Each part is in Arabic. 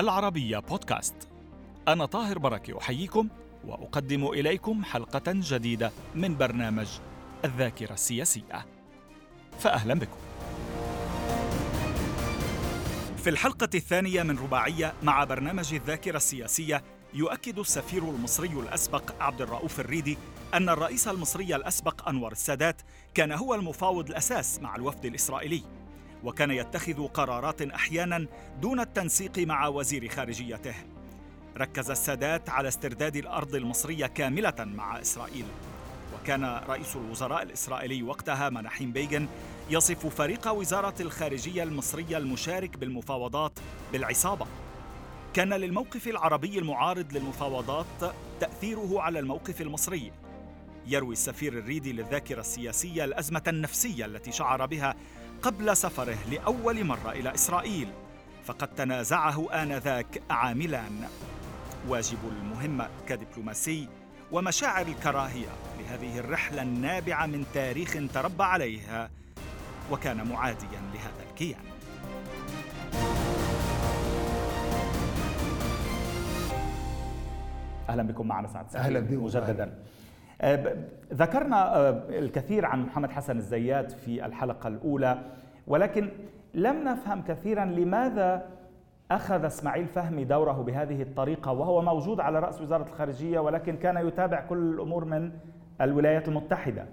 العربية بودكاست. أنا طاهر بركة أحييكم وأقدم إليكم حلقة جديدة من برنامج الذاكرة السياسية. فأهلا بكم. في الحلقة الثانية من رباعية مع برنامج الذاكرة السياسية يؤكد السفير المصري الأسبق عبد الرؤوف الريدي أن الرئيس المصري الأسبق أنور السادات كان هو المفاوض الأساس مع الوفد الإسرائيلي. وكان يتخذ قرارات أحيانا دون التنسيق مع وزير خارجيته. ركز السادات على استرداد الأرض المصرية كاملة مع إسرائيل. وكان رئيس الوزراء الإسرائيلي وقتها مناحيم بيغن يصف فريق وزارة الخارجية المصرية المشارك بالمفاوضات بالعصابة. كان للموقف العربي المعارض للمفاوضات تأثيره على الموقف المصري. يروي السفير الريدي للذاكرة السياسية الأزمة النفسية التي شعر بها قبل سفره لأول مرة إلى إسرائيل فقد تنازعه آنذاك عاملان. واجب المهمه كدبلوماسي ومشاعر الكراهية لهذه الرحلة النابعة من تاريخ تربى عليها وكان معاديا لهذا الكيان. أهلا بكم معنا سعد أهلا بكم. مجددا. ذكرنا آه، الكثير عن محمد حسن الزيات في الحلقة الأولى ولكن لم نفهم كثيرا لماذا أخذ إسماعيل فهمي دوره بهذه الطريقة وهو موجود على رأس وزارة الخارجية ولكن كان يتابع كل الأمور من الولايات المتحدة.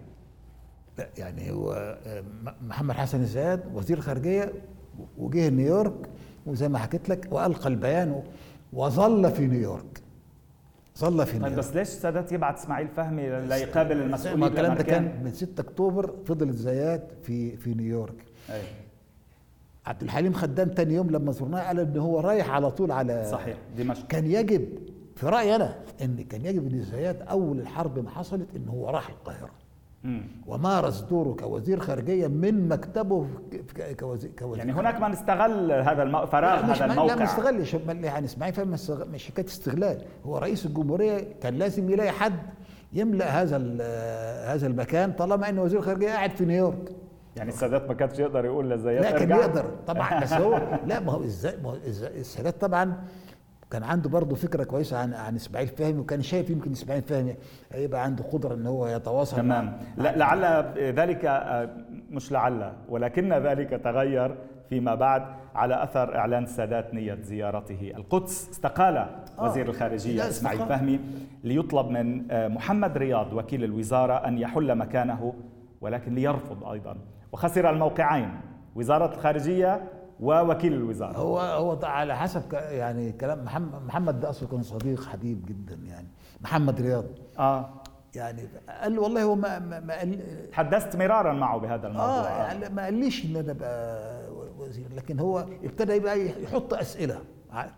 لا يعني هو آه، محمد حسن الزيات وزير الخارجية وجه نيويورك وزي ما حكيت لك وألقى البيان وظل في نيويورك. ظل في طيب بس ليش السادات يبعث إسماعيل فهمي ليقابل المسؤولين الكلام ده كان من 6 أكتوبر فضل زياد في في نيويورك. أي. عبد الحليم خدام تاني يوم لما زرناه قال إن هو رايح على طول على صحيح دمشق. كان يجب في رأيي أنا إن كان يجب إن زياد أول الحرب ما حصلت إن هو راح القاهرة. ومارس دوره كوزير خارجية من مكتبه كوزير, كوزير يعني هناك من استغل هذا. فراغ هذا الموقع لا ما استغلش. يعني اسماعيل فهم مش حكايه استغلال. هو رئيس الجمهورية كان لازم يلاقي حد يملأ هذا هذا المكان طالما إن وزير الخارجيه قاعد في نيويورك. يعني السادات ما كانش يقدر يقول لزياد لا كان يقدر طبعا بس هو لا ما هو إزاي ما هو السادات طبعا كان عنده برضه فكرة كويسة عن عن إسماعيل فهمي وكان شايف يمكن إسماعيل فهمي هيبقى عنده قدرة إن هو يتواصل تمام. لعل ذلك آه، مش لعل ولكن ذلك تغير فيما بعد على أثر إعلان السادات نية زيارته. القدس استقال آه. وزير الخارجية إسماعيل فهمي ليطلب من آه، محمد رياض وكيل الوزارة أن يحل مكانه ولكن ليرفض أيضا. وخسر الموقعين. وزارة الخارجية ووكيل الوزارة. هو هو على حسب يعني كلام محمد محمد ده اصله كان صديق حبيب جدا يعني. محمد رياض. آه. يعني قال له والله هو ما ما, ما قال تحدثت مرارا معه بهذا الموضوع. آه يعني ما قاليش إن أنا ابقى وزير. لكن هو ابتدى يبقى يحط أسئلة.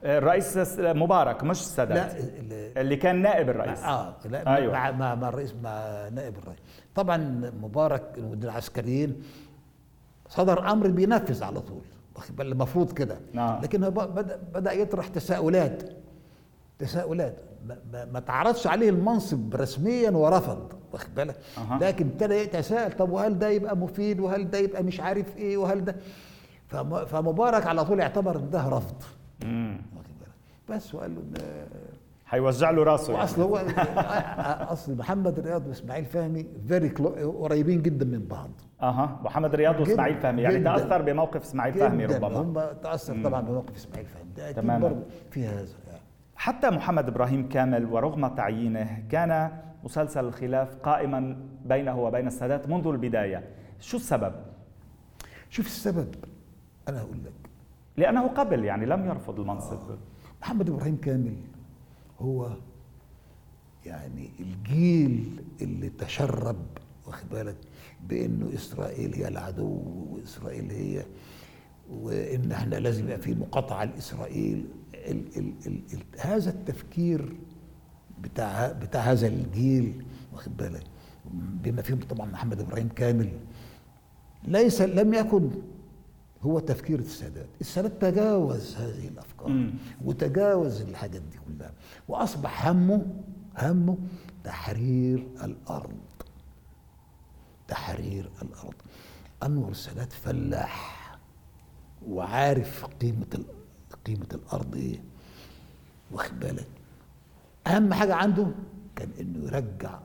الرئيس مبارك مش السادات. لا اللي كان نائب الرئيس. آه لا أيوة. مع مع, مع الرئيس مع نائب الرئيس. طبعا مبارك العسكريين صدر أمر بينفذ على طول. المفروض كده. نعم. لكن هو بدا بدا يطرح تساؤلات. تساؤلات. ما, ما تعرضش عليه المنصب رسميا ورفض واخد بالك؟ أه. لكن ابتدى يتساءل طب وهل ده يبقى مفيد؟ وهل ده يبقى مش عارف إيه؟ وهل ده؟ فمبارك على طول اعتبر ده رفض. واخد بالك؟ بس وقال له هيوزع له راسه يعني. اصل هو أصل محمد رياض وإسماعيل فهمي فيري قريبين جدا من بعض. أها. محمد رياض وإسماعيل فهمي. يعني تأثر بموقف إسماعيل فهمي ربما. هم تأثر طبعا بموقف إسماعيل فهمي. ده تماما. برضه في هذا يعني. حتى محمد إبراهيم كامل ورغم تعيينه كان مسلسل الخلاف قائما بينه وبين السادات منذ البداية. شو السبب؟ شوف السبب أنا أقول لك. لأنه قبل يعني لم يرفض المنصب. آه. محمد إبراهيم كامل هو يعني الجيل اللي تشرب واخد بالك؟ بإنه إسرائيل هي العدو وإسرائيل هي وإن إحنا لازم يبقى في مقاطعة لإسرائيل. ال ال ال ال هذا التفكير بتاع بتاع هذا الجيل واخد بالك؟ بما فيهم طبعا محمد إبراهيم كامل. ليس لم يكن هو تفكير السادات. السادات تجاوز هذه الأفكار م. وتجاوز الحاجات دي كلها وأصبح همه همه تحرير الأرض. تحرير الأرض. أنور السادات فلاح وعارف قيمة قيمة الأرض إيه؟ واخد بالك؟ أهم حاجة عنده كان إنه يرجع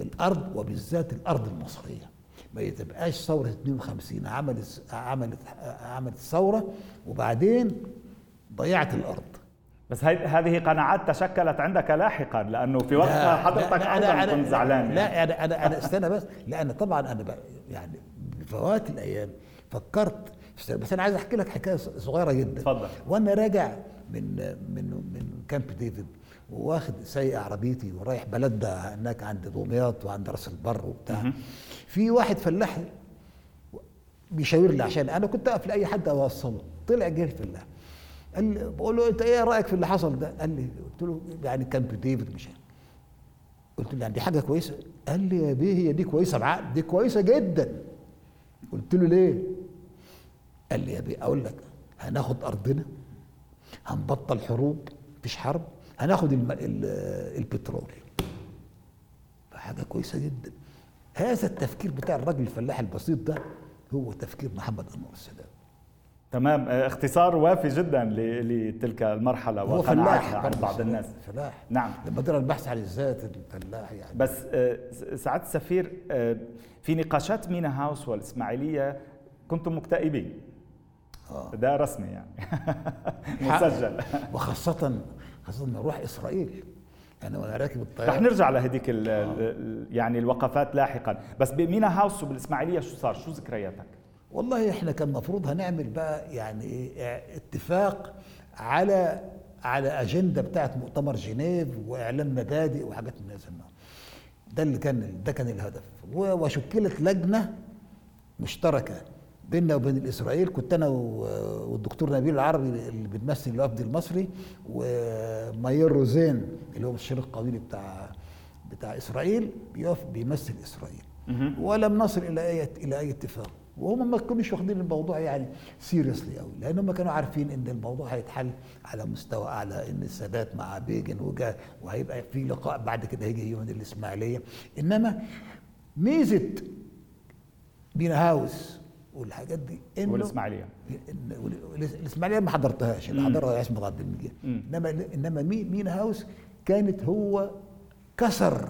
الأرض وبالذات الأرض المصرية. ما تبقاش ثورة 52 عملت عملت عملت ثورة وبعدين ضيعت الأرض. بس هذه قناعات تشكلت عندك لاحقا لأنه في وقتها حضرتك لا أنا أيضا كنت زعلان لا يعني. أنا أنا أنا استنى بس لا أنا طبعا أنا يعني بفوات الأيام فكرت بس أنا عايز أحكي لك حكاية صغيرة جدا. اتفضل. وأنا راجع من من من كامب ديفيد واخد سايق عربيتي ورايح بلدنا هناك عند دمياط وعند راس البر وبتاع. في واحد فلاح بيشاور لي عشان أنا كنت أقف لأي حد أوصله. طلع جه الفلاح. قال لي بقول له أنت إيه رأيك في اللي حصل ده؟ قال لي قلت له يعني كامب ديفيد مش قلت له يعني دي حاجة كويسة؟ قال لي يا بيه هي دي كويسة بعقل دي كويسة جدا. قلت له ليه؟ قال لي يا بيه أقول لك هناخد أرضنا هنبطل حروب مفيش حرب. هناخد الم... البترول. فحاجه كويسة جدا. هذا التفكير بتاع الراجل الفلاح البسيط ده هو تفكير محمد انور السادات. تمام. اختصار وافي جدا لتلك المرحلة هو فلاح عند بعض الناس. فلاح. نعم. لما درى البحث عن الذات الفلاح يعني. بس سعاده السفير في نقاشات مينا هاوس والإسماعيلية كنتم مكتئبين. آه. ده رسمي يعني. مسجل. وخاصة خاصة نروح إسرائيل. أنا وأنا راكب الطيارة. رح نرجع لهديك يعني الوقفات لاحقا. بس بمينا هاوس وبالإسماعيلية شو صار؟ شو ذكرياتك؟ والله إحنا كان المفروض هنعمل بقى يعني اتفاق على على أجندة بتاعت مؤتمر جنيف وإعلان مبادئ وحاجات من هذا النوع. ده اللي كان ده كان الهدف. وشكلت لجنة مشتركة. بيننا وبين الاسرائيل كنت أنا والدكتور نبيل العربي اللي بتمثل الوفد المصري وماير روزين اللي هو الشريك القانوني بتاع بتاع إسرائيل بيقف بيمثل إسرائيل. ولم نصل إلى اي إلى أي اتفاق. وهم ما كانوش واخدين الموضوع يعني سيريسلي قوي لأن هم كانوا عارفين إن الموضوع هيتحل على مستوى أعلى إن السادات مع بيجن وجا وهيبقى في لقاء بعد كده هيجي يوم الإسماعيلية. إنما ميزة بينا هاوس والحاجات دي إنه والإسماعيلية. الإسماعيلية ما حضرتهاش اللي حضرها عصمت عبد المجيد. إنما إنما مينا هاوس كانت هو كسر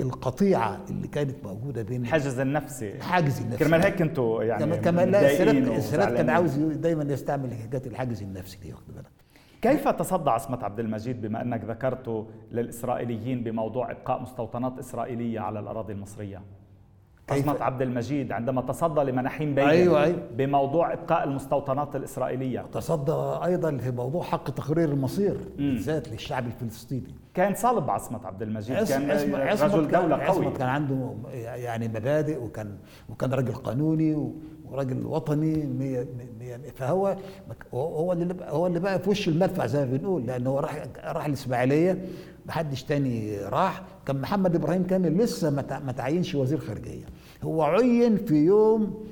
القطيعة اللي كانت موجودة بين الحاجز النفسي الحاجز النفسي كرمال هيك أنتوا يعني كمان لا السادات كان عاوز دايما يستعمل حكايه الحاجز النفسي دي واخد بالك؟ كيف تصدى عصمت عبد المجيد بما أنك ذكرته للإسرائيليين بموضوع إبقاء مستوطنات إسرائيلية على الأراضي المصرية؟ عصمت عبد المجيد عندما تصدى لمناحيم بيجن أيوة أيوة. بموضوع إبقاء المستوطنات الإسرائيلية. تصدى أيضا في موضوع حق تقرير المصير بالذات للشعب الفلسطيني. كان صلب عصمت عبد المجيد كان رجل دولة قوي عصمت كان عنده يعني مبادئ وكان وكان راجل قانوني وراجل وطني مية مية فهو هو اللي هو اللي بقى في وش المدفع زي ما بنقول لأنه هو راح راح الإسماعيلية ما حدش تاني راح. كان محمد إبراهيم كامل لسه ما تعينش وزير خارجية. هو عين في يوم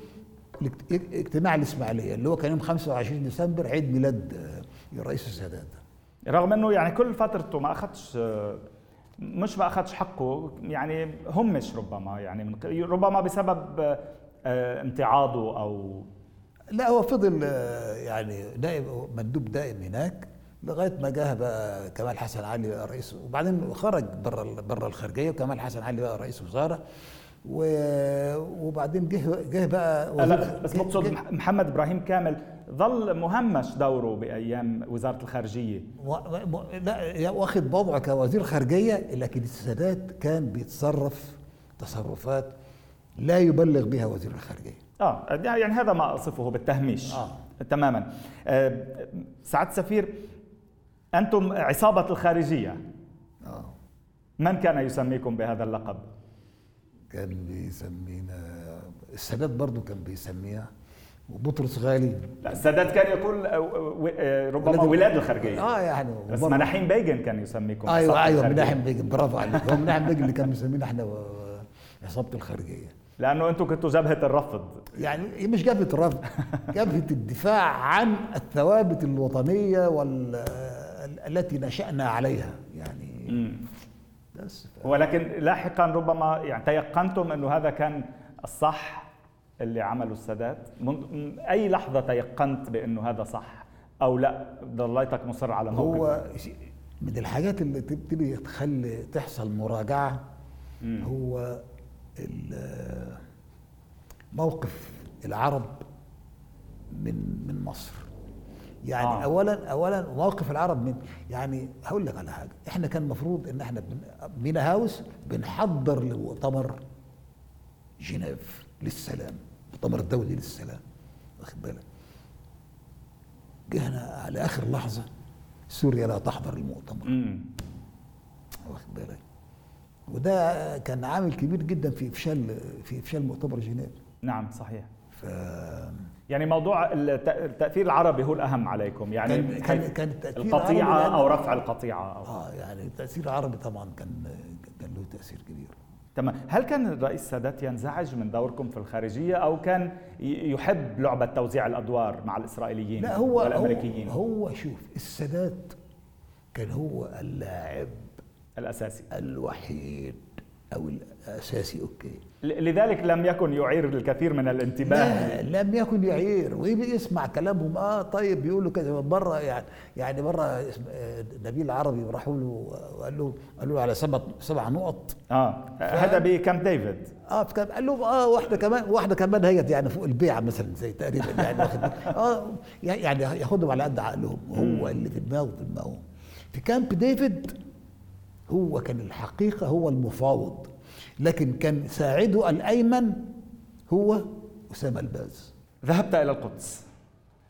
اجتماع الإسماعيلية اللي هو كان يوم 25 ديسمبر عيد ميلاد الرئيس السادات رغم إنه يعني كل فترته ما أخذش مش ما أخذش حقه يعني همش ربما يعني ربما بسبب امتعاضه أو لا هو فضل يعني دائم مندوب دائم هناك لغاية ما جه بقى كمال حسن علي رئيس وبعدين خرج بره بره الخارجية وكمال حسن علي بقى رئيس وزارة. وبعدين جه جه بقى لا بس مقصود محمد إبراهيم كامل ظل مهمش دوره بأيام وزارة الخارجية. و... و... لا واخد وضعه كوزير خارجية لكن السادات كان بيتصرف تصرفات لا يبلغ بها وزير الخارجية. آه يعني هذا ما أصفه بالتهميش. آه. تماما. آه سعاده السفير أنتم عصابة الخارجية. آه. من كان يسميكم بهذا اللقب؟ كان بيسمينا السادات برضو كان بيسميها وبطرس غالي. لا السادات كان يقول ربما ولاد الخارجية. آه يعني بس مناحيم بيجن كان يسميكم أيوه أيوه مناحيم بيجن. برافو عليك. هو مناحيم بيجن اللي كان بيسمينا إحنا عصابة الخارجية. لأنه أنتم كنتوا جبهة الرفض. يعني مش جبهة الرفض جبهة الدفاع عن الثوابت الوطنية وال التي نشأنا عليها يعني م. بس. ف... ولكن لاحقا ربما يعني تيقنتم أنه هذا كان الصح اللي عمله السادات. من أي لحظة تيقنت بأنه هذا صح أو لا؟ ضليتك مصر على هو من الحاجات اللي تبتدي تخلي تحصل مراجعة. هو موقف العرب من من مصر. يعني آه. اولا اولا موقف العرب من يعني هقول لك على حاجة. إحنا كان المفروض إن إحنا مينا هاوس بنحضر لمؤتمر جنيف للسلام مؤتمر دولي للسلام. واخد بالك؟ جهنا على آخر لحظة سوريا لا تحضر المؤتمر. واخد بالك؟ وده كان عامل كبير جدا في إفشال في إفشال مؤتمر جنيف. نعم صحيح. ف يعني موضوع الت- التأثير العربي هو الأهم عليكم. يعني كان كان كان التأثير القطيعة أو رفع القطيعة أو. آه يعني التاثير العربي طبعا كان كان له تأثير كبير. تمام. هل كان الرئيس السادات ينزعج من دوركم في الخارجية أو كان يحب لعبة توزيع الأدوار مع الإسرائيليين لا هو والأمريكيين؟ هو, هو شوف السادات كان هو اللاعب الأساسي. الوحيد أو الأساسي أوكي. ل- لذلك لم يكن يعير الكثير من الانتباه. لا لم يكن يعير. ويسمع كلامهم. آه طيب بيقولوا كذا. بره يعني يعني بره آه، نبيل عربي راحوا له وقال له قالوا له على سبع سبع نقط. آه. هذا بكامب ديفيد. آه قال لهم آه واحدة كمان واحدة كمان هي يعني فوق البيعه مثلا زي تقريبا يعني آه يعني ياخدهم على قد عقلهم. هو اللي في دماغه في دماغهم في كامب ديفيد هو كان الحقيقة هو المفاوض لكن كان ساعده الأيمن هو أسامة الباز. ذهبت إلى القدس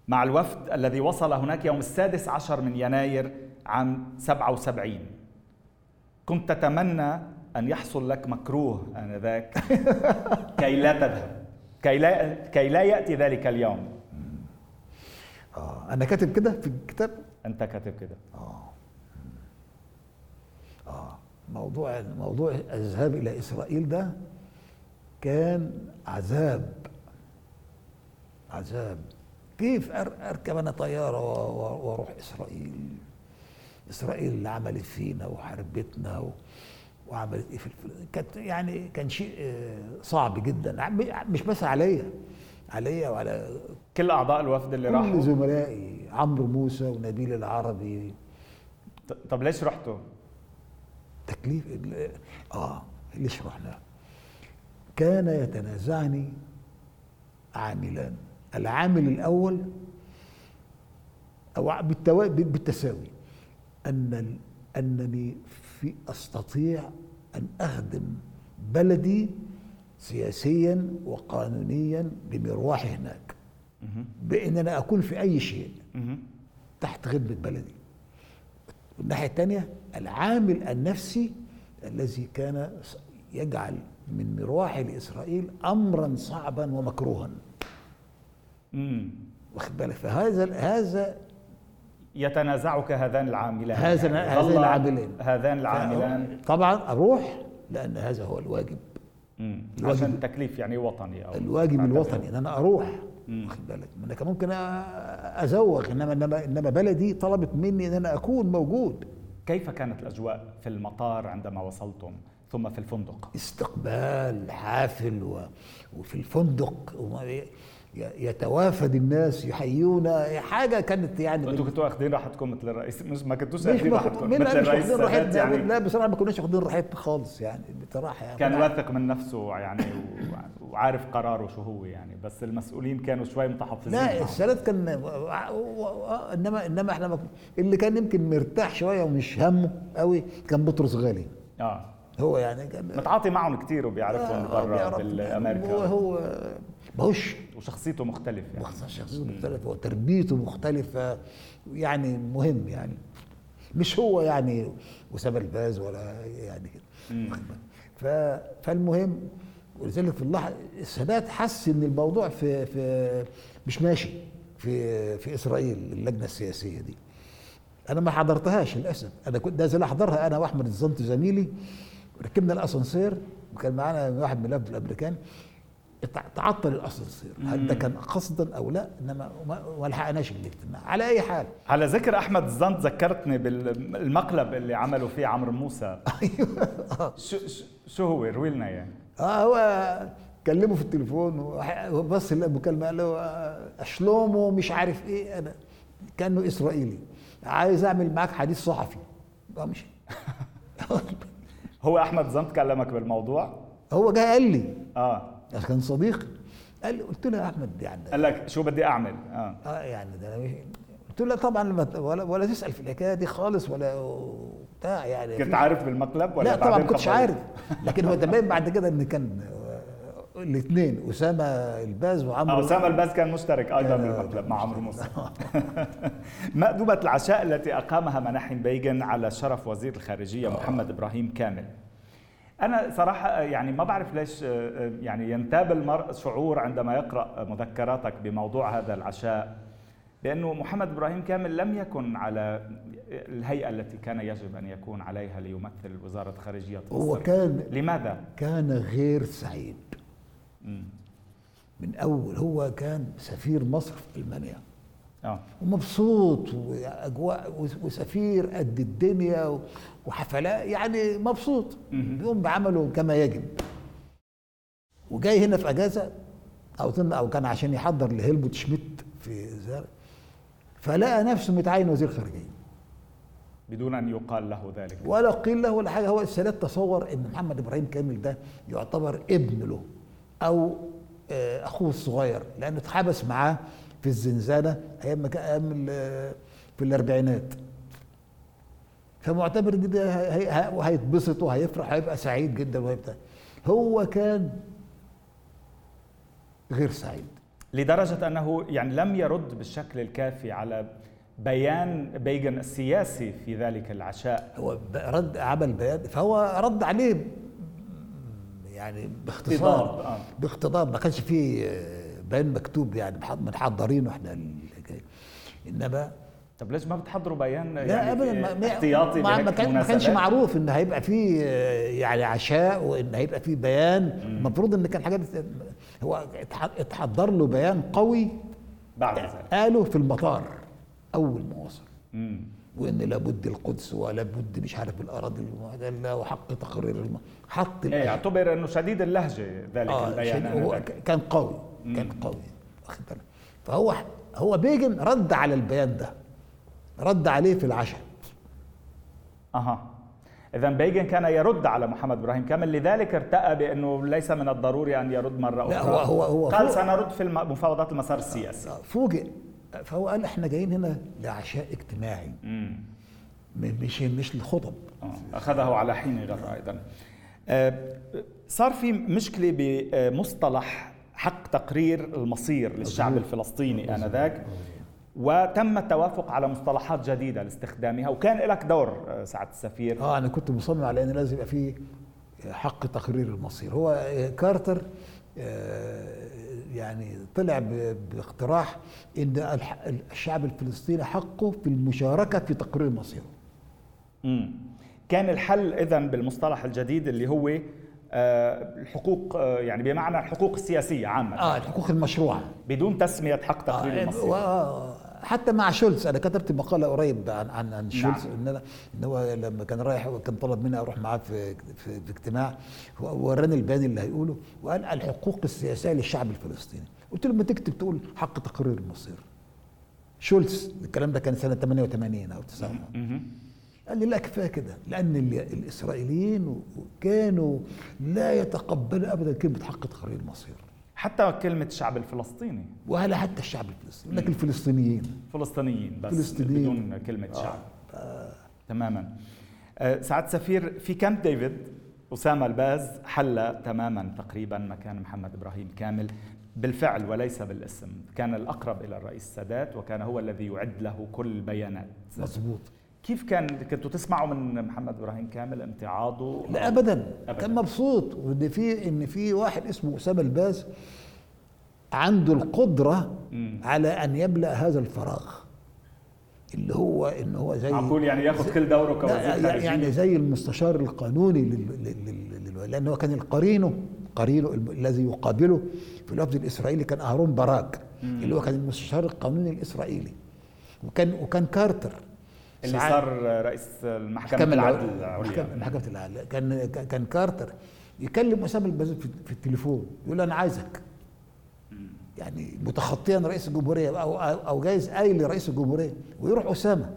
مع الوفد الذي وصل هناك يوم السادس عشر من يناير عام 77 كنت تتمنى أن يحصل لك مكروه آنذاك. كي لا تذهب. كي لا, كي لا يأتي ذلك اليوم. آه أنا كاتب كده في الكتاب؟ أنت كاتب كده. آه موضوع موضوع الذهاب إلى إسرائيل ده كان عذاب عذاب كيف أر- أركب أنا طيارة و- و- وأروح إسرائيل إسرائيل اللي عملت فينا وحربتنا و... وعملت إيه في. كانت يعني كان شيء آه، صعب جدا مش بس عليا عليا وعلى كل أعضاء الوفد اللي كل راحوا زملائي عمرو موسى ونبيل العربي طب ليش رحتوا؟ ال- آه ليش رحنا كان يتنازعني عاملان العامل الأول أو. بالتساوي أن. أنني في أستطيع أن أخدم بلدي سياسيا وقانونيا بمروحي هناك. بأن أنا أكون في أي شيء. تحت خدمة بلدي الناحية الثانية العامل النفسي الذي كان يجعل من مروحي لإسرائيل أمرا صعبا ومكروها. واخد بالك فهذا هذا يتنازعك هذان العاملان هذا- يعني هذين ظل العاملين. هذان العاملان طبعا أروح لأن هذا هو الواجب. الواجب- عشان التكليف يعني وطني أو الواجب. الوطني إن أنا أروح. واخد بالك؟ أنا كان ممكن أزوغ إنما إنما إنما بلدي طلبت مني إن أنا أكون موجود. كيف كانت الأجواء في المطار عندما وصلتم ثم في الفندق؟ استقبال حافل و... وفي الفندق ي- يتوافد الناس يحيونا حاجة كانت يعني أنتوا كنتوا واخدين راحتكم مثل الرئيس مش ما كنتوش واخدين راحتكم مثل الرئيس راحتنا؟ يعني. لا بصراحة ما كناش واخدين راحتنا خالص يعني بصراحة يعني. كان واثق من نفسه يعني وعارف قراره شو هو يعني بس المسؤولين كانوا شوي متحفظين لا. السادات كان انما إنما إحنا اللي كان يمكن مرتاح شوية ومش همه قوي كان بطرس غالي. آه. هو يعني متعاطي معهم كتير وبيعرفهم آه، برا بالأمريكا. هو هو ماهوش وشخصيته مختلف يعني شخصيته مختلفة وتربيته مختلفة يعني مهم يعني. مش هو يعني أسامة الباز ولا يعني؟ ف- فالمهم ولذلك في اللحظة السادات حس إن الموضوع في في مش ماشي في في إسرائيل اللجنة السياسية دي. أنا ما حضرتهاش للأسف. أنا كنت نازل أحضرها أنا وأحمد الزنط زميلي. ركبنا الأسانسير وكان معانا واحد من الأب الأمريكان. اتع- تعطل الأسانسير هل ده كان قصدا أو لا؟ إنما ما لحقناش الاجتماع. على أي حال. على ذكر أحمد الزنط ذكرتني بالمقلب اللي عملوا فيه عمرو موسى. أيوه. شو شو- هو؟ روي لنا يعني آه هو كلمه في التليفون وبص المكالمة قال له آه، شلومو مش عارف إيه؟ أنا كأنه إسرائيلي. عايز أعمل معاك حديث صحفي. آه مش هو أحمد زمت كلمك بالموضوع؟ هو جاي قال لي. آه. كان صديق قال لي قلت له يا أحمد يعني قال لك شو بدي أعمل؟ آه. آه يعني ده أنا مش- قلت له طبعا ولا, ولا تسأل في الحكاية دي خالص ولا بتاع يعني. كنت عارف بالمقلب ولا لا طبعا ما كنتش؟ عارف. لكن هو تبين بعد كده إن كان الاثنين أسامة الباز وعمرو أسامة الباز كان مشترك. أيضا كان- بالمقلب مع عمرو موسى. مأدبة العشاء التي أقامها مناحم بيغن على شرف وزير الخارجية محمد إبراهيم كامل. أنا صراحة يعني ما بعرف ليش آه، يعني ينتاب المرء شعور عندما يقرأ مذكراتك بموضوع هذا العشاء لأنه محمد إبراهيم كامل لم يكن على الهيئة التي كان يجب أن يكون عليها ليمثل وزارة خارجية هو مصر. كان لماذا؟ كان غير سعيد. من أول هو كان سفير مصر في ألمانيا. آه. ومبسوط وأجواء وسفير قد الدنيا وحفلات يعني مبسوط. بيقوم بعمله كما يجب. وجاي هنا في أجازة أو اظن أو كان عشان يحضر لهيلبوت شميت في فلقى نفسه متعين وزير خارجية. بدون أن يقال له ذلك. ولا قيل له ولا حاجة. هو السادات تصور إن محمد إبراهيم كامل ده يعتبر ابن له. أو آه، أخوه الصغير لأنه اتحبس معاه في الزنزانة أيام ما كان أيام في الأربعينات. فمعتبر هي- وهيتبسط وهيفرح هيبقى سعيد جدا وهيبقى هو كان غير سعيد. لدرجة أنه يعني لم يرد بالشكل الكافي على بيان بيغن السياسي في ذلك العشاء. هو رد عمل بيان فهو رد عليه يعني باختصار آه. باقتضاب ما كانش فيه آه، بيان مكتوب يعني محضرينه إحنا. انما طب ليش ما بتحضروا بيان لا يعني ابدا ما, ما, احتياطي ما, ما, كان ما كانش؟ معروف إن هيبقى فيه آه، يعني عشاء وإن هيبقى فيه بيان المفروض إن كان حاجات هو اتح- اتحضر له بيان قوي بعد ذلك قاله في المطار أول ما وصل. وإن لابد القدس ولابد مش عارف الاراضي وحق تقرير الم... حط إيه يعتبر إنه شديد اللهجة ذلك آه البيان هو آنذاك. ك- كان قوي كان قوي واخد بالك؟ فهو هو بيجن رد على البيان ده رد عليه في العشاء. أها. اذا بيغن كان يرد على محمد إبراهيم. كامل لذلك ارتأى بأنه ليس من الضروري أن يرد مرة لا، أخرى. هو- هو- هو قال سنرد في الم- مفاوضات المسار السياسي. فوجئ. فهو قال إحنا جايين هنا لعشاء اجتماعي. مم. مش مش للخطب. آه، أخذه على حين غر أيضا آه، صار في مشكلة بمصطلح حق تقرير المصير للشعب الفلسطيني آنذاك وتم التوافق على مصطلحات جديدة لاستخدامها وكان لك دور آه، سعادة السفير. آه أنا كنت مصمم على إن لازم يبقى فيه حق تقرير المصير. هو كارتر آه، يعني طلع باقتراح إن الشعب الفلسطيني حقه في المشاركة في تقرير مصيره. مم. كان الحل إذا بالمصطلح الجديد اللي هو آه، الحقوق آه، يعني بمعنى الحقوق السياسية عامة. آه الحقوق المشروعة. بدون تسمية حق تقرير آه المصير. و- حتى مع شولز أنا كتبت مقالة قريب عن عن, عن شولز إن أنا إن هو لما كان رايح كان طلب مني أروح معاه في في, في اجتماع وراني البيان اللي هيقوله وقال الحقوق السياسية للشعب الفلسطيني. قلت له ما تكتب تقول حق تقرير المصير. شولز الكلام ده كان سنة 88 أو 9 مهم. قال لي لا كفاية كده لأن ال- الإسرائيليين كانوا لا يتقبلوا ابدا كلمة حق تقرير المصير. حتى كلمة الشعب الفلسطيني. ولا حتى الشعب الفلسطيني. يقول لك الفلسطينيين. فلسطينيين بس فلسطينيين. بدون كلمة شعب. تماما. آه، سعادة سفير في كامب ديفيد أسامة الباز حل تماما تقريبا مكان محمد إبراهيم كامل بالفعل وليس بالاسم. كان الأقرب إلى الرئيس السادات وكان هو الذي يعد له كل البيانات. مظبوط. كيف كان كنتوا تسمعوا من محمد إبراهيم كامل امتعاضه لا ابدا. أبداً. كان مبسوط. وإن في إن في واحد اسمه أسامة الباز عنده القدرة مم. على أن يملأ هذا الفراغ. اللي هو إن هو زي معقول يعني ياخذ كل دوره كوزير خارجية يعني زي المستشار القانوني لل... لل... لل... لل... لأن هو كان القرين قرينه الذي يقابله في الوفد الإسرائيلي كان أهرون باراك اللي هو كان المستشار القانوني الإسرائيلي. وكان وكان كارتر. اللي صار رئيس المحكمة محكمة العدل العليا محكمة العدل. كان كان كارتر يكلم أسامة الباز في, في التليفون يقول له أنا عايزك. يعني متخطيا رئيس الجمهورية أو أو أو جايز قايل لرئيس الجمهورية ويروح أسامة.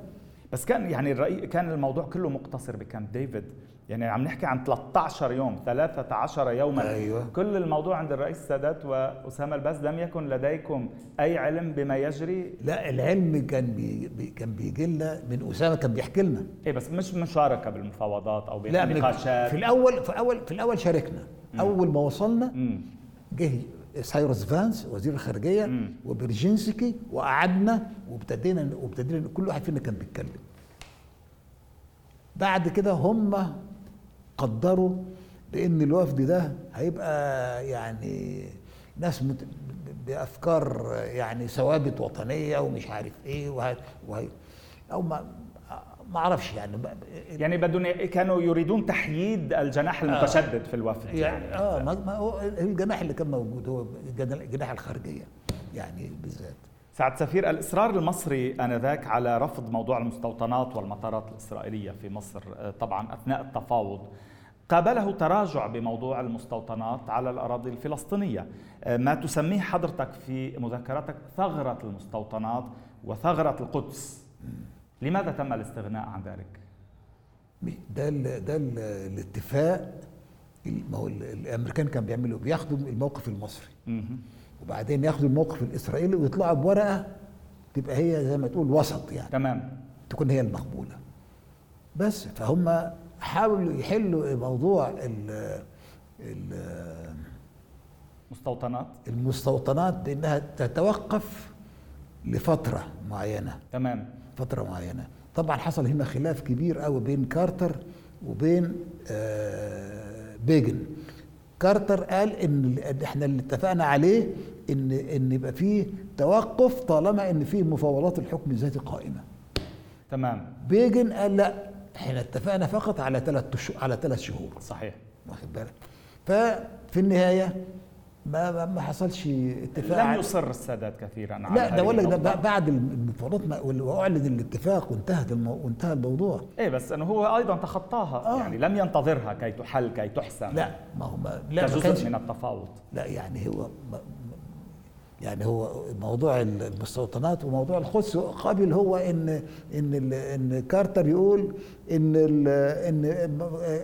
بس كان يعني الرأي كان الموضوع كله مقتصر بكامب ديفيد. يعني عم نحكي عن 13 يوم 13 يوما. أيوة. كل الموضوع عند الرئيس السادات وأسامة الباز لم يكن لديكم أي علم بما يجري؟ لا العلم كان بي بي- كان بيجي لنا من أسامة كان بيحكي لنا. إيه بس مش مشاركة بالمفاوضات أو بالنقاشات في الأول في اول في الأول شاركنا. أول ما وصلنا مم. جه سايروس فانس وزير الخارجية مم. وبرجينسكي وقعدنا وابتدينا وابتدينا كل واحد فينا كان بيتكلم. بعد كده هم قدروا بإن الوفد ده هيبقى يعني ناس مت... بأفكار يعني ثوابت وطنية ومش عارف إيه وه... وه... أو ما ما أعرفش يعني يعني بدون كانوا يريدون تحييد الجناح المتشدد في الوفد يعني. آه ما ما هو الجناح اللي كان موجود هو الجناح الخارجية يعني بالذات. سعد سفير الإصرار المصري آنذاك على رفض موضوع المستوطنات والمطارات الإسرائيلية في مصر آه، طبعا أثناء التفاوض. قابله تراجع بموضوع المستوطنات على الأراضي الفلسطينية. آه، ما تسميه حضرتك في مذكراتك ثغرة المستوطنات وثغرة القدس. لماذا تم الاستغناء عن ذلك؟ ده ال ده ال الاتفاق. ال- ما هو ال- الأمريكان كانوا بيعملوا بياخدوا الموقف المصري. وبعدين ياخدوا الموقف الإسرائيلي ويطلعوا بورقة تبقى هي زي ما تقول وسط يعني. تمام. تكون هي المقبولة. بس فهم حاولوا يحلوا موضوع ال ال مستوطنات. المستوطنات بانها تتوقف لفترة معينة. تمام. فترة معينة. طبعا حصل هنا خلاف كبير قوي بين كارتر وبين آه، بيجن. كارتر قال إن إن إحنا اللي اتفقنا عليه ان إن يبقى فيه توقف طالما إن فيه مفاوضات الحكم الذاتي قائمة. تمام. بيجن قال لا إحنا اتفقنا فقط على ثلاث على ثلاث شهور. صحيح. واخد بالك؟ ففي النهاية ما ما- حصلش اتفاق. لم يصر السادات كثيرا على لا ده لك ده بعد المفاوضات واعلن الاتفاق وانتهت. وانتهى الموضوع. إيه بس إنه هو أيضا تخطاها. آه. يعني لم ينتظرها كي تحل كي تحسم. لا ما هو ما لا كجزء من التفاوض. لا يعني هو يعني هو موضوع المستوطنات وموضوع القدس قبل هو ان إن إن كارتر يقول إن إن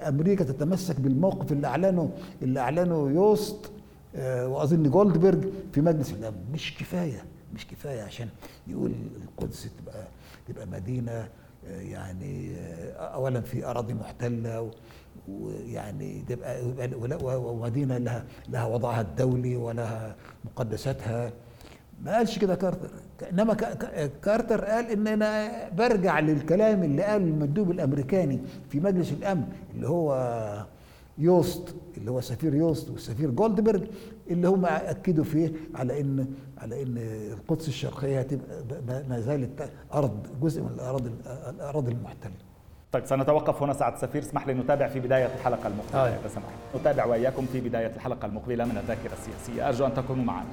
أمريكا تتمسك بالموقف اللي اعلنه اللي أعلنه يوست. وأظن جولدبرج في مجلس الامن مش كفاية مش كفاية عشان يقول القدس تبقى تبقى مدينة آه، يعني آه، اولا في أراضي محتلة ويعني تبقى ومدينة لها لها وضعها الدولي ولها مقدساتها. ما قالش كده كارتر. إنما كا- كا- كارتر قال إن أنا برجع للكلام اللي قاله المندوب الأمريكاني في مجلس الأمن اللي هو يوست اللي هو سفير يوست والسفير جولدبرج اللي هم أكدوا فيه على إن على إن القدس الشرقية هتبقى ما- ما زالت أرض جزء من الأراضي الأراضي المحتلة. طيب سنتوقف هنا سعد سفير. اسمح لي نتابع في بداية الحلقة المقبلة. آه. إذا سمحت. نتابع وإياكم في بداية الحلقة المقبلة من الذاكرة السياسية. أرجو أن تكونوا معنا.